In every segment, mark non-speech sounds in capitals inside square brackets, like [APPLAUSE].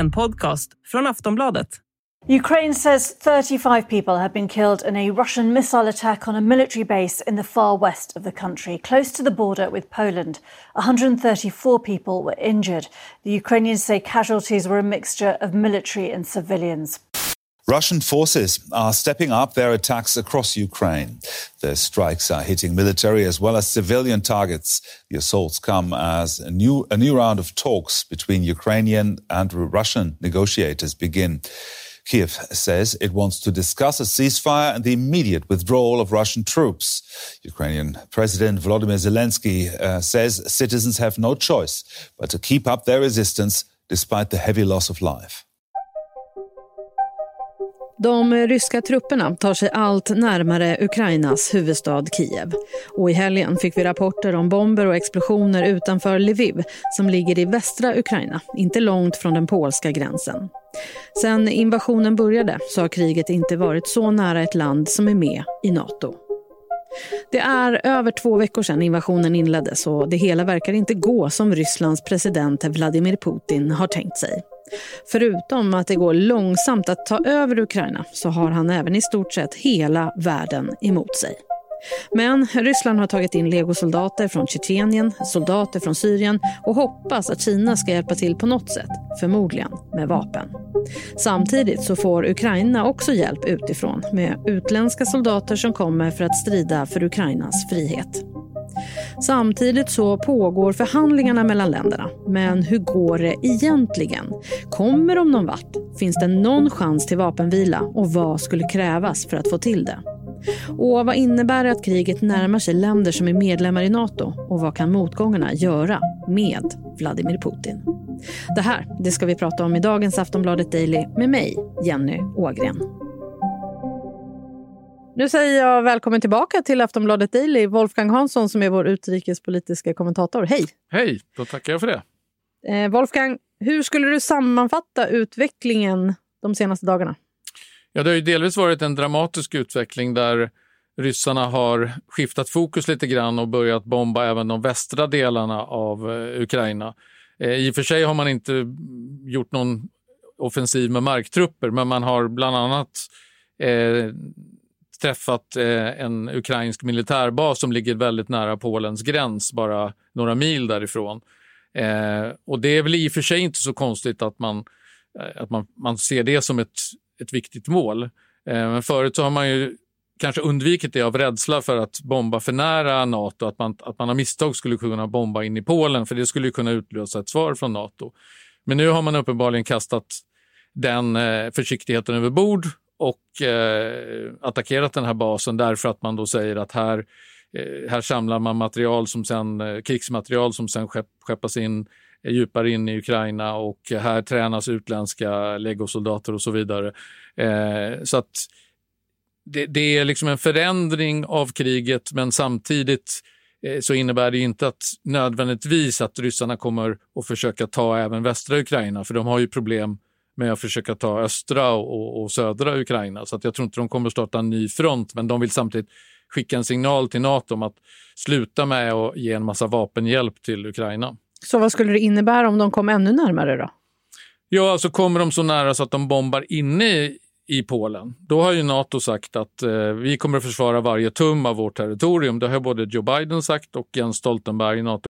en podcast från Aftonbladet. Ukraine says 35 people have been killed in a Russian missile attack on a military base in the far west of the country, close to the border with Poland. 134 people were injured. The Ukrainians say casualties were a mixture of military and civilians. Russian forces are stepping up their attacks across Ukraine. Their strikes are hitting military as well as civilian targets. The assaults come as a new, a new round of talks between Ukrainian and Russian negotiators begin. Kiev says it wants to discuss a ceasefire and the immediate withdrawal of Russian troops. Ukrainian President Volodymyr Zelensky uh, says citizens have no choice but to keep up their resistance despite the heavy loss of life. De ryska trupperna tar sig allt närmare Ukrainas huvudstad Kiev. Och I helgen fick vi rapporter om bomber och explosioner utanför Lviv som ligger i västra Ukraina, inte långt från den polska gränsen. Sen invasionen började så har kriget inte varit så nära ett land som är med i Nato. Det är över två veckor sedan invasionen inleddes och det hela verkar inte gå som Rysslands president Vladimir Putin har tänkt sig. Förutom att det går långsamt att ta över Ukraina så har han även i stort sett hela världen emot sig. Men Ryssland har tagit in legosoldater från Tjetjenien, soldater från Syrien och hoppas att Kina ska hjälpa till på något sätt, förmodligen med vapen. Samtidigt så får Ukraina också hjälp utifrån med utländska soldater som kommer för att strida för Ukrainas frihet. Samtidigt så pågår förhandlingarna mellan länderna. Men hur går det egentligen? Kommer de någon vart? Finns det någon chans till vapenvila? Och vad skulle krävas för att få till det? Och vad innebär det att kriget närmar sig länder som är medlemmar i Nato? Och vad kan motgångarna göra med Vladimir Putin? Det här det ska vi prata om i dagens Aftonbladet Daily med mig, Jenny Ågren. Nu säger jag välkommen tillbaka till Aftonbladet Daily, Wolfgang Hansson som är vår utrikespolitiska kommentator. Hej! Hej, då tackar jag för det. Eh, Wolfgang, hur skulle du sammanfatta utvecklingen de senaste dagarna? Ja, det har ju delvis varit en dramatisk utveckling där ryssarna har skiftat fokus lite grann och börjat bomba även de västra delarna av eh, Ukraina. Eh, I och för sig har man inte gjort någon offensiv med marktrupper, men man har bland annat eh, träffat eh, en ukrainsk militärbas som ligger väldigt nära Polens gräns, bara några mil därifrån. Eh, och det är väl i och för sig inte så konstigt att man, eh, att man, man ser det som ett, ett viktigt mål. Eh, men förut så har man ju kanske undvikit det av rädsla för att bomba för nära Nato, att man, att man av misstag skulle kunna bomba in i Polen, för det skulle kunna utlösa ett svar från Nato. Men nu har man uppenbarligen kastat den eh, försiktigheten över bord och eh, attackerat den här basen därför att man då säger att här, eh, här samlar man material som sen, eh, krigsmaterial som sen skepp, skeppas in eh, djupare in i Ukraina och här tränas utländska legosoldater och så vidare. Eh, så att det, det, är liksom en förändring av kriget men samtidigt eh, så innebär det inte att nödvändigtvis att ryssarna kommer att försöka ta även västra Ukraina för de har ju problem med att försöka ta östra och, och södra Ukraina. Så att jag tror inte de kommer starta en ny front, men de vill samtidigt skicka en signal till Nato om att sluta med att ge en massa vapenhjälp till Ukraina. Så vad skulle det innebära om de kom ännu närmare då? Ja, alltså kommer de så nära så att de bombar inne i, i Polen, då har ju Nato sagt att eh, vi kommer att försvara varje tum av vårt territorium. Det har både Joe Biden sagt och Jens Stoltenberg, Nato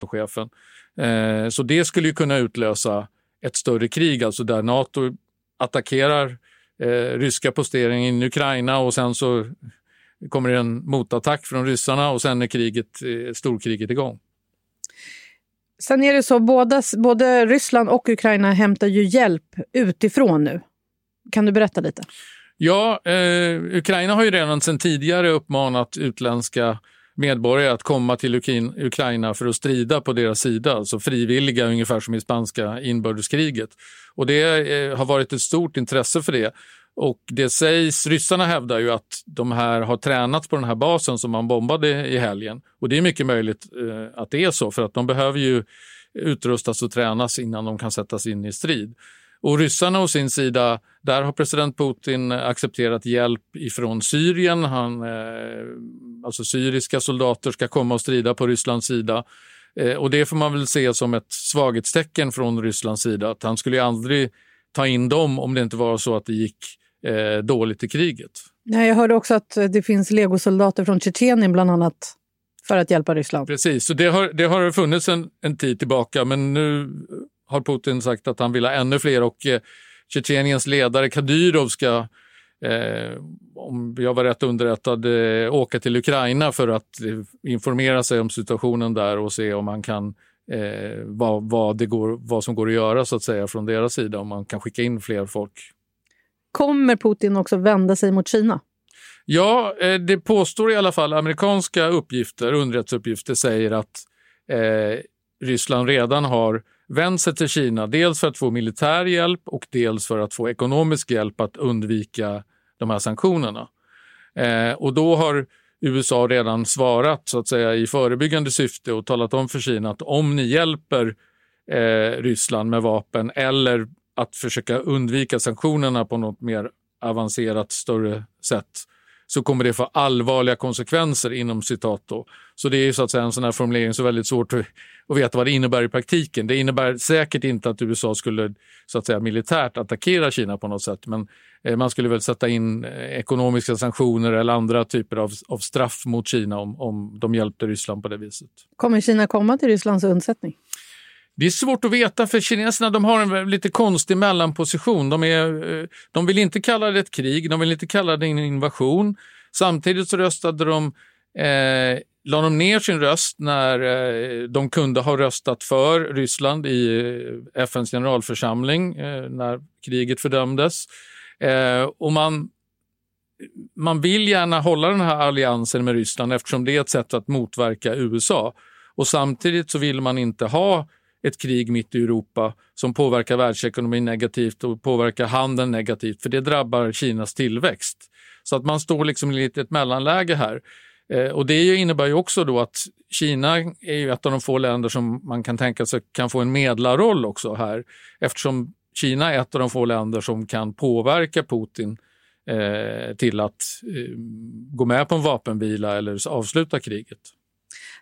chefen. Eh, så det skulle ju kunna utlösa ett större krig, alltså där Nato attackerar eh, ryska posteringar in i Ukraina och sen så kommer det en motattack från ryssarna och sen är kriget, eh, storkriget igång. Sen är det så, båda, både Ryssland och Ukraina hämtar ju hjälp utifrån nu. Kan du berätta lite? Ja, eh, Ukraina har ju redan sedan tidigare uppmanat utländska medborgare att komma till Ukraina för att strida på deras sida, alltså frivilliga ungefär som i spanska inbördeskriget. Och det eh, har varit ett stort intresse för det. Och det sägs, ryssarna hävdar ju att de här har tränats på den här basen som man bombade i helgen. Och det är mycket möjligt eh, att det är så, för att de behöver ju utrustas och tränas innan de kan sättas in i strid. Och ryssarna å sin sida, där har president Putin accepterat hjälp ifrån Syrien. Han, eh, alltså syriska soldater ska komma och strida på Rysslands sida. Eh, och det får man väl se som ett svaghetstecken från Rysslands sida. Att han skulle aldrig ta in dem om det inte var så att det gick eh, dåligt i kriget. Ja, jag hörde också att det finns legosoldater från Tjetjenien bland annat för att hjälpa Ryssland. Precis, så det har, det har funnits en, en tid tillbaka men nu har Putin sagt att han vill ha ännu fler och eh, Tjetjeniens ledare Kadyrov ska, eh, om jag var rätt underrättad, eh, åka till Ukraina för att eh, informera sig om situationen där och se om man kan eh, vad, vad, det går, vad som går att göra så att säga från deras sida, om man kan skicka in fler folk. Kommer Putin också vända sig mot Kina? Ja, eh, det påstår i alla fall amerikanska uppgifter, underrättelseuppgifter säger att eh, Ryssland redan har vänt sig till Kina, dels för att få militär hjälp och dels för att få ekonomisk hjälp att undvika de här sanktionerna. Eh, och då har USA redan svarat så att säga i förebyggande syfte och talat om för Kina att om ni hjälper eh, Ryssland med vapen eller att försöka undvika sanktionerna på något mer avancerat, större sätt så kommer det få allvarliga konsekvenser inom citat. Då. Så det är så att säga en sån här formulering så väldigt svårt att, veta vad det innebär i praktiken. Det innebär säkert inte att USA skulle så att säga militärt attackera Kina på något sätt, men eh, man skulle väl sätta in eh, ekonomiska sanktioner eller andra typer av, av straff mot Kina om, om de hjälpte Ryssland på det viset. Kommer Kina komma till Rysslands undsättning? Det är svårt att veta för kineserna de har en lite konstig mellanposition. De, är, eh, de vill inte kalla det ett krig, de vill inte kalla det en invasion. Samtidigt så röstade de, eh, la de ner sin röst när eh, de kunde ha röstat för Ryssland i eh, FNs generalförsamling eh, när kriget fördömdes. Eh, och man, man vill gärna hålla den här alliansen med Ryssland eftersom det är ett sätt att motverka USA. Och samtidigt så vill man inte ha ett krig mitt i Europa som påverkar världsekonomin negativt och påverkar handeln negativt, för det drabbar Kinas tillväxt. Så att man står liksom i ett mellanläge här. Eh, och det innebär ju också då att Kina är ju ett av de få länder som man kan tänka sig kan få en medlarroll också här eftersom Kina är ett av de få länder som kan påverka Putin eh, till att eh, gå med på en vapenvila eller avsluta kriget.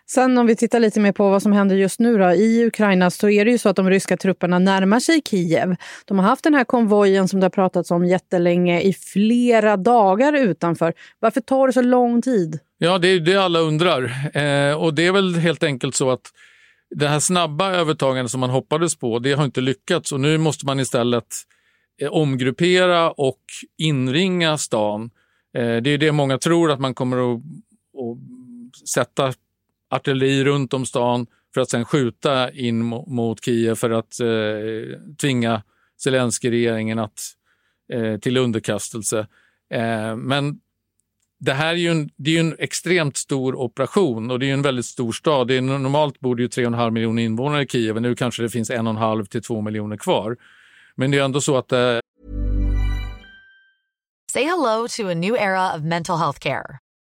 Sen om vi tittar lite mer på vad som händer just nu då, i Ukraina så är det ju så att de ryska trupperna närmar sig Kiev. De har haft den här konvojen som det har pratats om jättelänge i flera dagar utanför. Varför tar det så lång tid? Ja, det är det alla undrar. Eh, och det är väl helt enkelt så att det här snabba övertagandet som man hoppades på, det har inte lyckats och nu måste man istället eh, omgruppera och inringa stan. Eh, det är det många tror att man kommer att, att sätta artilleri runt om stan för att sen skjuta in mot Kiev för att eh, tvinga Zelenskyj-regeringen att, eh, till underkastelse. Eh, men det här är ju en, det är en extremt stor operation och det är en väldigt stor stad. Det är, normalt bor det ju 3,5 miljoner invånare i Kiev och nu kanske det finns 1,5 till 2 miljoner kvar. Men det är ändå så att... Eh... Say hello to a new era of mental health care.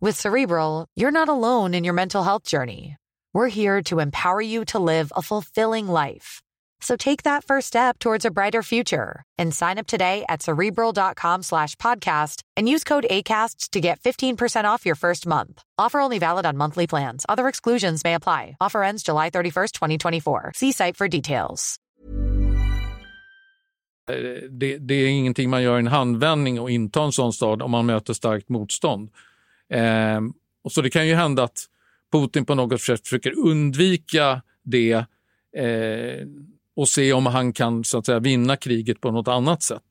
With Cerebral, you're not alone in your mental health journey. We're here to empower you to live a fulfilling life. So take that first step towards a brighter future and sign up today at cerebral.com slash podcast and use code ACasts to get 15% off your first month. Offer only valid on monthly plans. Other exclusions may apply. Offer ends July 31st, 2024. See site for details. Eh, det, det är ingenting man gör i en handvändning och inta en sån stad om man möter starkt motstånd. Eh, och så det kan ju hända att Putin på något sätt försöker undvika det eh, och se om han kan så att säga, vinna kriget på något annat sätt.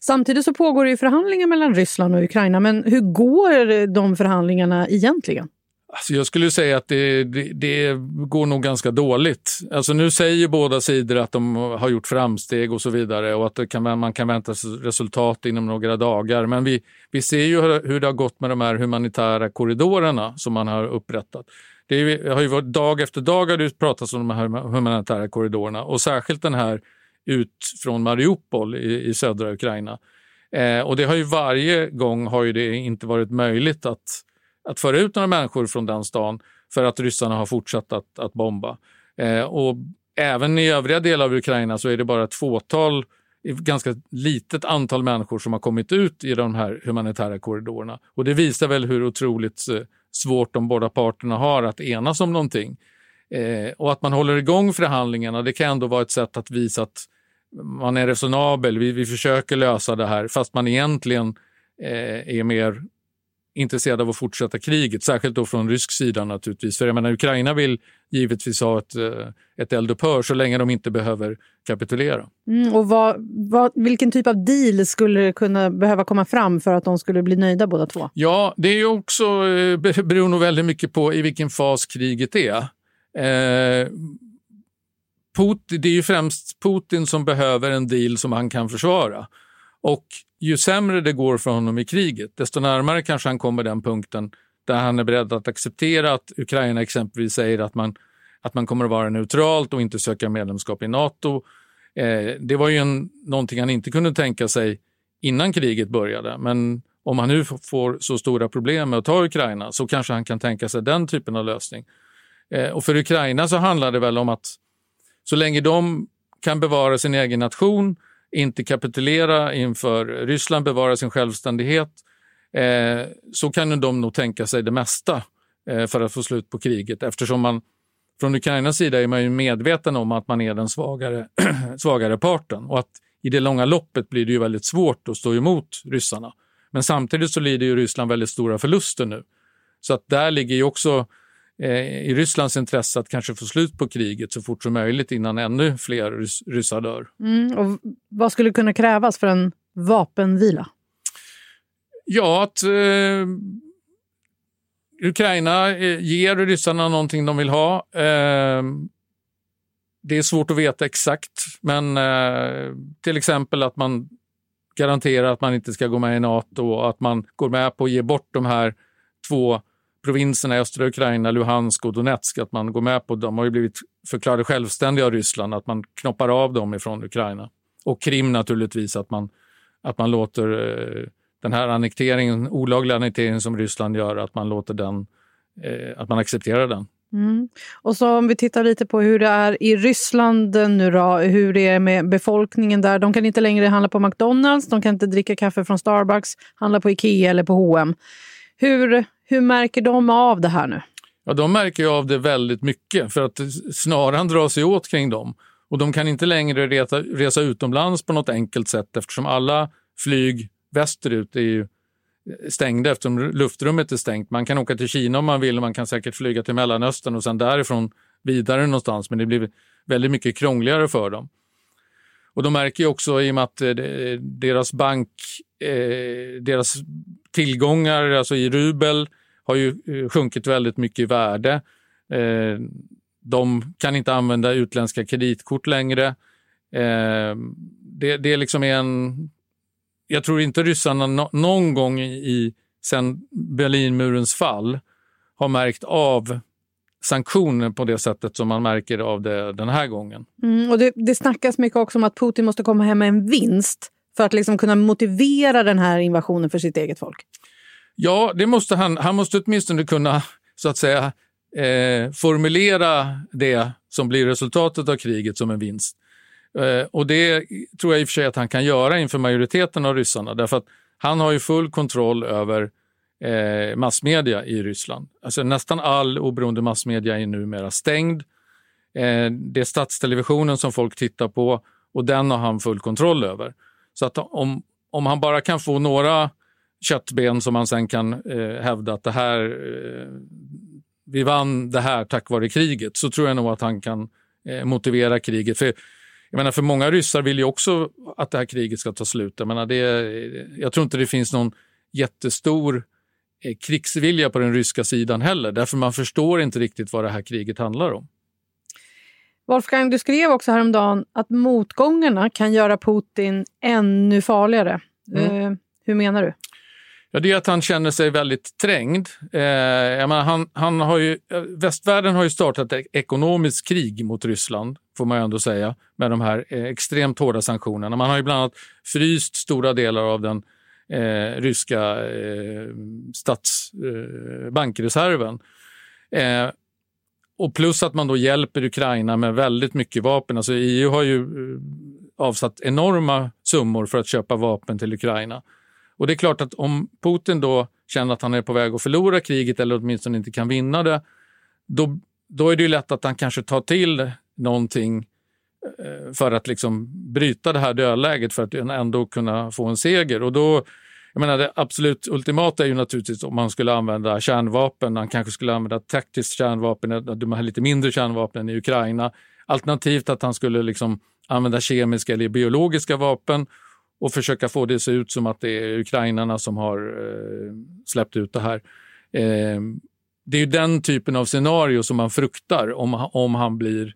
Samtidigt så pågår det förhandlingar mellan Ryssland och Ukraina. Men hur går de förhandlingarna egentligen? Alltså jag skulle säga att det, det, det, går nog ganska dåligt. Alltså nu säger båda sidor att de har gjort framsteg och så vidare och att kan, man kan vänta sig resultat inom några dagar. Men vi, vi ser ju hur det har gått med de här humanitära korridorerna som man har upprättat. Det har ju varit dag efter dag har det pratats om de här humanitära korridorerna och särskilt den här ut från Mariupol i, i södra Ukraina. Eh, och det har ju varje gång har ju det inte varit möjligt att, att föra ut några människor från den stan för att ryssarna har fortsatt att, att bomba. Eh, och även i övriga delar av Ukraina så är det bara ett fåtal, ett ganska litet antal människor som har kommit ut i de här humanitära korridorerna. Och det visar väl hur otroligt eh, svårt de båda parterna har att enas om någonting. Eh, och att man håller igång förhandlingarna, det kan ändå vara ett sätt att visa att man är resonabel, vi, vi försöker lösa det här, fast man egentligen eh, är mer intresserad av att fortsätta kriget, särskilt då från rysk sida naturligtvis. För jag menar, Ukraina vill givetvis ha ett, eh, ett eldupphör så länge de inte behöver kapitulera. Mm, och vad, vad, vilken typ av deal skulle kunna behöva komma fram för att de skulle bli nöjda båda två? Ja, det är också, eh, beror nog väldigt mycket på i vilken fas kriget är. Eh, Putin, det är ju främst Putin som behöver en deal som han kan försvara. Och ju sämre det går för honom i kriget, desto närmare kanske han kommer den punkten där han är beredd att acceptera att Ukraina exempelvis säger att man, att man kommer att vara neutralt och inte söka medlemskap i Nato. Eh, det var ju en, någonting han inte kunde tänka sig innan kriget började. Men om han nu får så stora problem med att ta Ukraina så kanske han kan tänka sig den typen av lösning. Eh, och för Ukraina så handlar det väl om att så länge de kan bevara sin egen nation, inte kapitulera inför Ryssland, bevara sin självständighet, eh, så kan de nog tänka sig det mesta eh, för att få slut på kriget eftersom man från Ukrainas sida är man ju medveten om att man är den svagare, [CLEARS THROAT] svagare parten och att i det långa loppet blir det ju väldigt svårt att stå emot ryssarna. Men samtidigt så lider ju Ryssland väldigt stora förluster nu. Så att där ligger ju också Eh, i Rysslands intresse att kanske få slut på kriget så fort som möjligt innan ännu fler rys ryssar dör. Mm, och vad skulle kunna krävas för en vapenvila? Ja, att eh, Ukraina eh, ger ryssarna någonting de vill ha. Eh, det är svårt att veta exakt, men eh, till exempel att man garanterar att man inte ska gå med i Nato och att man går med på att ge bort de här två provinserna i östra Ukraina, Luhansk och Donetsk, att man går med på, de har ju blivit förklarade självständiga av Ryssland, att man knoppar av dem ifrån Ukraina. Och Krim naturligtvis, att man, att man låter eh, den här annekteringen, olagliga annekteringen som Ryssland gör, att man låter den, eh, att man accepterar den. Mm. Och så om vi tittar lite på hur det är i Ryssland nu då, hur det är med befolkningen där. De kan inte längre handla på McDonalds, de kan inte dricka kaffe från Starbucks, handla på Ikea eller på H&M. Hur, hur märker de av det här nu? Ja, de märker av det väldigt mycket för att snaran drar sig åt kring dem. Och de kan inte längre resa, resa utomlands på något enkelt sätt eftersom alla flyg västerut är ju stängda eftersom luftrummet är stängt. Man kan åka till Kina om man vill och man kan säkert flyga till Mellanöstern och sen därifrån vidare någonstans men det blir väldigt mycket krångligare för dem. Och de märker ju också i och med att eh, eh, deras bank, eh, deras tillgångar alltså i rubel har ju eh, sjunkit väldigt mycket i värde. Eh, de kan inte använda utländska kreditkort längre. Eh, det, det liksom är en... Jag tror inte ryssarna no, någon gång i, sen Berlinmurens fall har märkt av sanktioner på det sättet som man märker av det den här gången. Mm, och det, det snackas mycket också om att Putin måste komma hem med en vinst för att liksom kunna motivera den här invasionen för sitt eget folk. Ja, det måste han. Han måste åtminstone kunna så att säga eh, formulera det som blir resultatet av kriget som en vinst. Eh, och det tror jag i och för sig att han kan göra inför majoriteten av ryssarna därför att han har ju full kontroll över eh, massmedia i Ryssland. Alltså nästan all oberoende massmedia är numera stängd. Eh, det är statstelevisionen som folk tittar på och den har han full kontroll över. Så att om, om han bara kan få några köttben som man sen kan eh, hävda att det här, eh, vi vann det här tack vare kriget så tror jag nog att han kan eh, motivera kriget. För, jag menar, för många ryssar vill ju också att det här kriget ska ta slut. Jag, menar, det, jag tror inte det finns någon jättestor eh, krigsvilja på den ryska sidan heller. Därför man förstår inte riktigt vad det här kriget handlar om. Wolfgang, du skrev också häromdagen att motgångarna kan göra Putin ännu farligare. Mm. Eh, hur menar du? Ja, det är att han känner sig väldigt trängd. Eh, menar, han, han har ju, eh, västvärlden har ju startat ett ekonomiskt krig mot Ryssland, får man ju ändå säga, med de här eh, extremt hårda sanktionerna. Man har ju bland annat fryst stora delar av den eh, ryska eh, statsbankreserven. Och plus att man då hjälper Ukraina med väldigt mycket vapen. Alltså EU har ju eh, avsatt enorma summor för att köpa vapen till Ukraina. Och det är klart att om Putin då känner att han är på väg att förlora kriget eller åtminstone inte kan vinna det, då, då är det ju lätt att han kanske tar till någonting eh, för att liksom bryta det här dödläget för att ändå kunna få en seger. Och då, jag menar, det absolut ultimata är ju naturligtvis om man skulle använda kärnvapen. Han kanske skulle använda taktiskt kärnvapen, de här lite mindre kärnvapnen i Ukraina. Alternativt att han skulle liksom använda kemiska eller biologiska vapen och försöka få det att se ut som att det är ukrainarna som har eh, släppt ut det här. Eh, det är ju den typen av scenario som man fruktar om, om han blir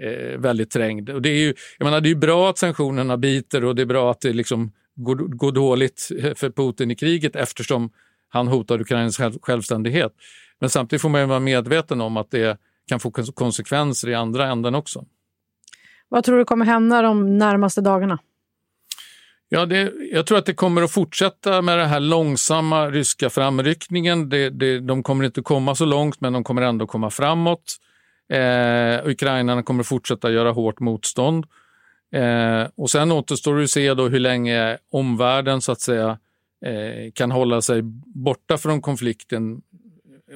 eh, väldigt trängd. Och det, är ju, jag menar, det är bra att sanktionerna biter och det är bra att det liksom går, går dåligt för Putin i kriget eftersom han hotar Ukrainas själv, självständighet. Men samtidigt får man vara medveten om att det kan få konsekvenser i andra änden också. Vad tror du kommer hända de närmaste dagarna? Ja, det, jag tror att det kommer att fortsätta med den här långsamma ryska framryckningen. Det, det, de kommer inte komma så långt, men de kommer ändå komma framåt. Eh, Ukrainarna kommer fortsätta göra hårt motstånd. Eh, och sen återstår det att se då hur länge omvärlden så att säga eh, kan hålla sig borta från konflikten,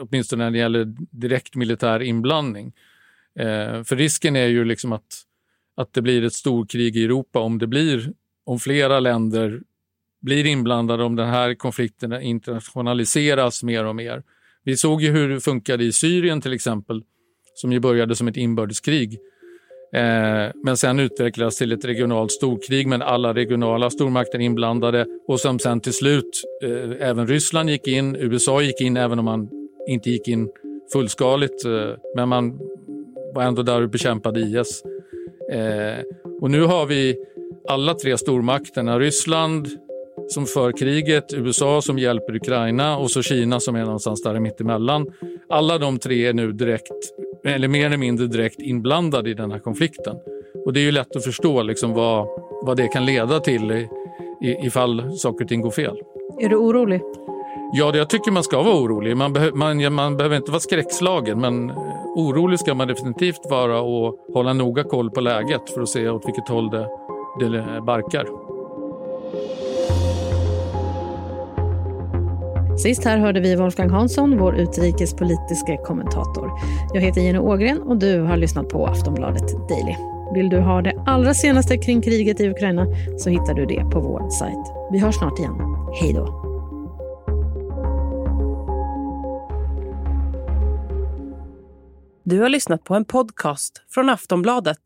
åtminstone när det gäller direkt militär inblandning. Eh, för risken är ju liksom att, att det blir ett storkrig i Europa om det blir om flera länder blir inblandade, om den här konflikten internationaliseras mer och mer. Vi såg ju hur det funkade i Syrien till exempel, som ju började som ett inbördeskrig. Eh, men sen utvecklades till ett regionalt storkrig med alla regionala stormakter inblandade och som sen till slut eh, även Ryssland gick in, USA gick in även om man inte gick in fullskaligt. Eh, men man var ändå där och bekämpade IS. Eh, och nu har vi alla tre stormakterna, Ryssland som för kriget, USA som hjälper Ukraina och så Kina som är någonstans där mittemellan. Alla de tre är nu direkt, eller mer eller mindre direkt inblandade i den här konflikten. Och det är ju lätt att förstå liksom vad, vad det kan leda till i, i, ifall saker och ting går fel. Är du orolig? Ja, jag tycker man ska vara orolig. Man, be man, man behöver inte vara skräckslagen, men orolig ska man definitivt vara och hålla noga koll på läget för att se åt vilket håll det det barkar. Sist här hörde vi Wolfgang Hansson, vår utrikespolitiska kommentator. Jag heter Jenny Ågren och du har lyssnat på Aftonbladet Daily. Vill du ha det allra senaste kring kriget i Ukraina så hittar du det på vår sajt. Vi hörs snart igen. Hej då! Du har lyssnat på en podcast från Aftonbladet.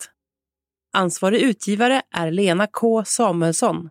Ansvarig utgivare är Lena K Samuelsson.